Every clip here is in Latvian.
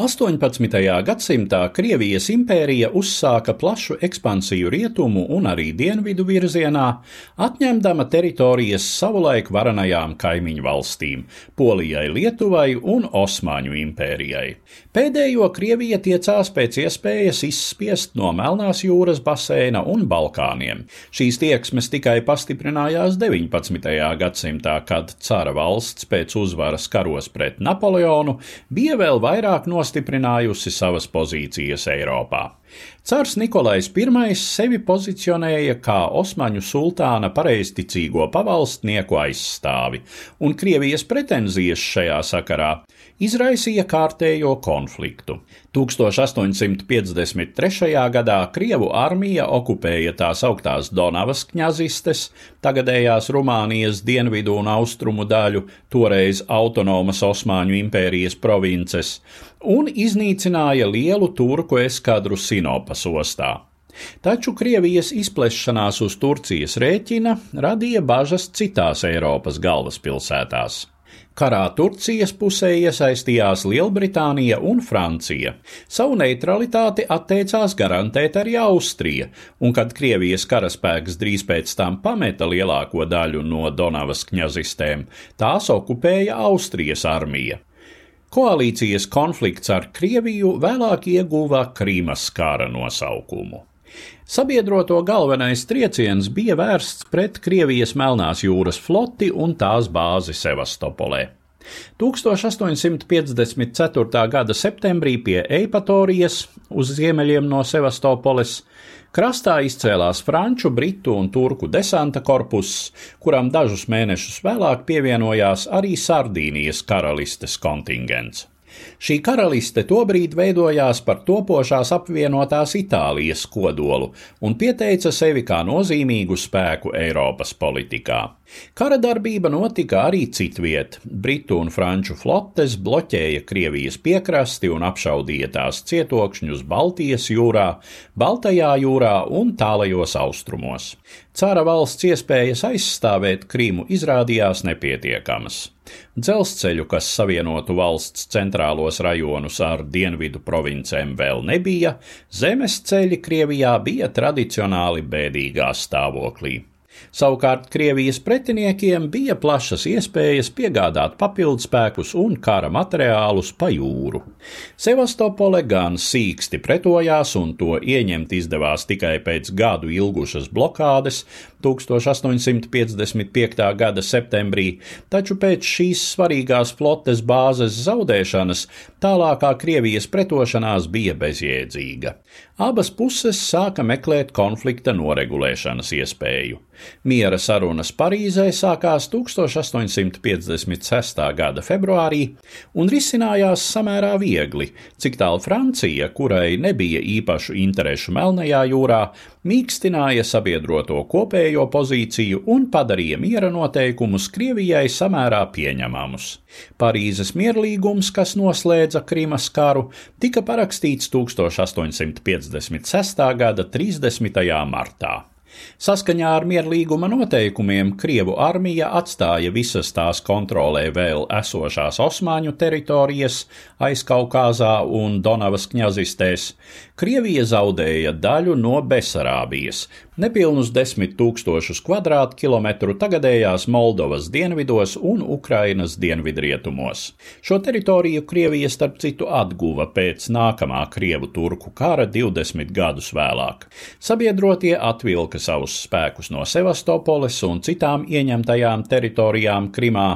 18. gadsimtā Krievijas impērija uzsāka plašu ekspansiju rietumu un arī dienvidu virzienā, atņemdama teritorijas savulaik varanajām kaimiņu valstīm - Polijai, Lietuvai un Osmaņu impērijai. Pēdējo Krievija tiecās pēc iespējas izspiest no Melnās jūras basēna un Balkāniem. Šīs tieksmes tikai pastiprinājās 19. gadsimtā, kad cara valsts pēc uzvaras karos pret Napoleonu bija vēl vairāk nostājis nostiprinājusi savas pozīcijas Eiropā. Cārs Nikolais I sevi pozicionēja kā Osmaņu sultāna pareizticīgo pavalstnieku aizstāvi, un Krievijas pretenzijas šajā sakarā izraisīja kārtējo konfliktu. 1853. gadā Krievu armija okupēja tās augtās Donavas kņazistes, tagadējās Rumānijas dienvidu un austrumu daļu, toreiz autonomas Osmaņu impērijas provinces, un iznīcināja lielu turku eskadru Sinopas ostā. Taču Krievijas izplešanās uz Turcijas rēķina radīja bažas citās Eiropas galvaspilsētās. Karā Turcijas pusē iesaistījās Lielbritānija un Francija. Savu neutralitāti atteicās garantēt arī Austrija, un kad Krievijas karaspēks drīz pēc tam pameta lielāko daļu no Donavas kņazistēm, tās okupēja Austrijas armija. Koalīcijas konflikts ar Krieviju vēlāk ieguva Krīmas kara nosaukumu. Sabiedroto galvenais trieciens bija vērsts pret Krievijas Melnās jūras floti un tās bāzi Sevastopolē. 1854. gada septembrī pie Eipatorijas uz ziemeļiem no Sevastopoles krastā izcēlās franču, britu un turku desanta korpuss, kuram dažus mēnešus vēlāk pievienojās arī Sardīnijas karalistes kontingents. Šī karaliste tobrīd veidojās par topošās apvienotās Itālijas kodolu un pieteica sevi kā nozīmīgu spēku Eiropas politikā. Kara darbība notika arī citviet. Britu un franču flotes bloķēja Krievijas piekrasti un apšaudīja tās cietokšņus Baltijas jūrā, Baltajā jūrā un tālajos austrumos. Cara valsts iespējas aizstāvēt Krīmu izrādījās nepietiekamas. Dzelzceļu, kas savienotu valsts centrālos rajonus ar dienvidu provincēm, vēl nebija, zemes ceļi Krievijā bija tradicionāli bēdīgā stāvoklī. Savukārt Krievijas pretiniekiem bija plašas iespējas piegādāt papildspēkus un kara materiālus pa jūru. Sevastopole gan sīksti pretojās, un to ieņemt izdevās tikai pēc gadu ilgušas blokādes 1855. gada septembrī, taču pēc šīs svarīgās flotes bāzes zaudēšanas tālākā Krievijas pretošanās bija bezjēdzīga. Abas puses sāka meklēt konflikta noregulēšanas iespēju. Miera sarunas Parīzē sākās 1856. gada februārī un risinājās samērā viegli, cik tālu Francija, kurai nebija īpašu interešu Melnajā jūrā, mīkstināja sabiedroto kopējo pozīciju un padarīja miera noteikumus Krievijai samērā pieņemamus. Parīzes mierlīgums, kas noslēdza Krimas karu, tika parakstīts 1856. gada 30. martā. Saskaņā ar mierlīguma noteikumiem Krievu armija atstāja visas tās kontrolē vēl esošās Osmaņu teritorijas aizkaukāzā un Donavas kņazistēs. Krievija zaudēja daļu no Besarābijas, nepilnus desmit tūkstošus kvadrātkilometru tagadējās Moldovas dienvidos un Ukrainas dienvidrietumos. Šo teritoriju Krievija starp citu atguva pēc nākamā Krievu turku kara 20 gadus vēlāk. Sabiedrotie atvilka savus spēkus no Sevastopoles un citām ieņemtajām teritorijām Krimā,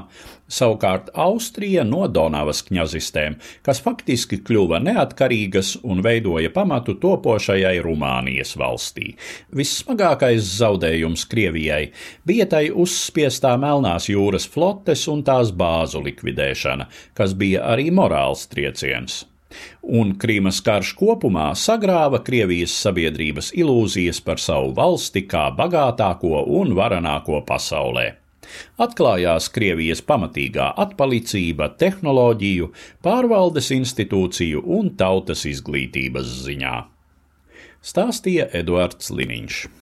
savukārt Austrija no Donavas kņazistēm, kas faktiski kļuva neatkarīgas un veidoja pamatu topošajai Rumānijas valstī. Vissmagākais zaudējums Krievijai bija tai uzspiestā Melnās jūras flotes un tās bāzu likvidēšana, kas bija arī morāls trieciens un Krīmas karš kopumā sagrāva Krievijas sabiedrības ilūzijas par savu valsti kā bagātāko un varenāko pasaulē. Atklājās Krievijas pamatīgā atpalicība tehnoloģiju, pārvaldes institūciju un tautas izglītības ziņā. Stāstīja Eduards Liniņš.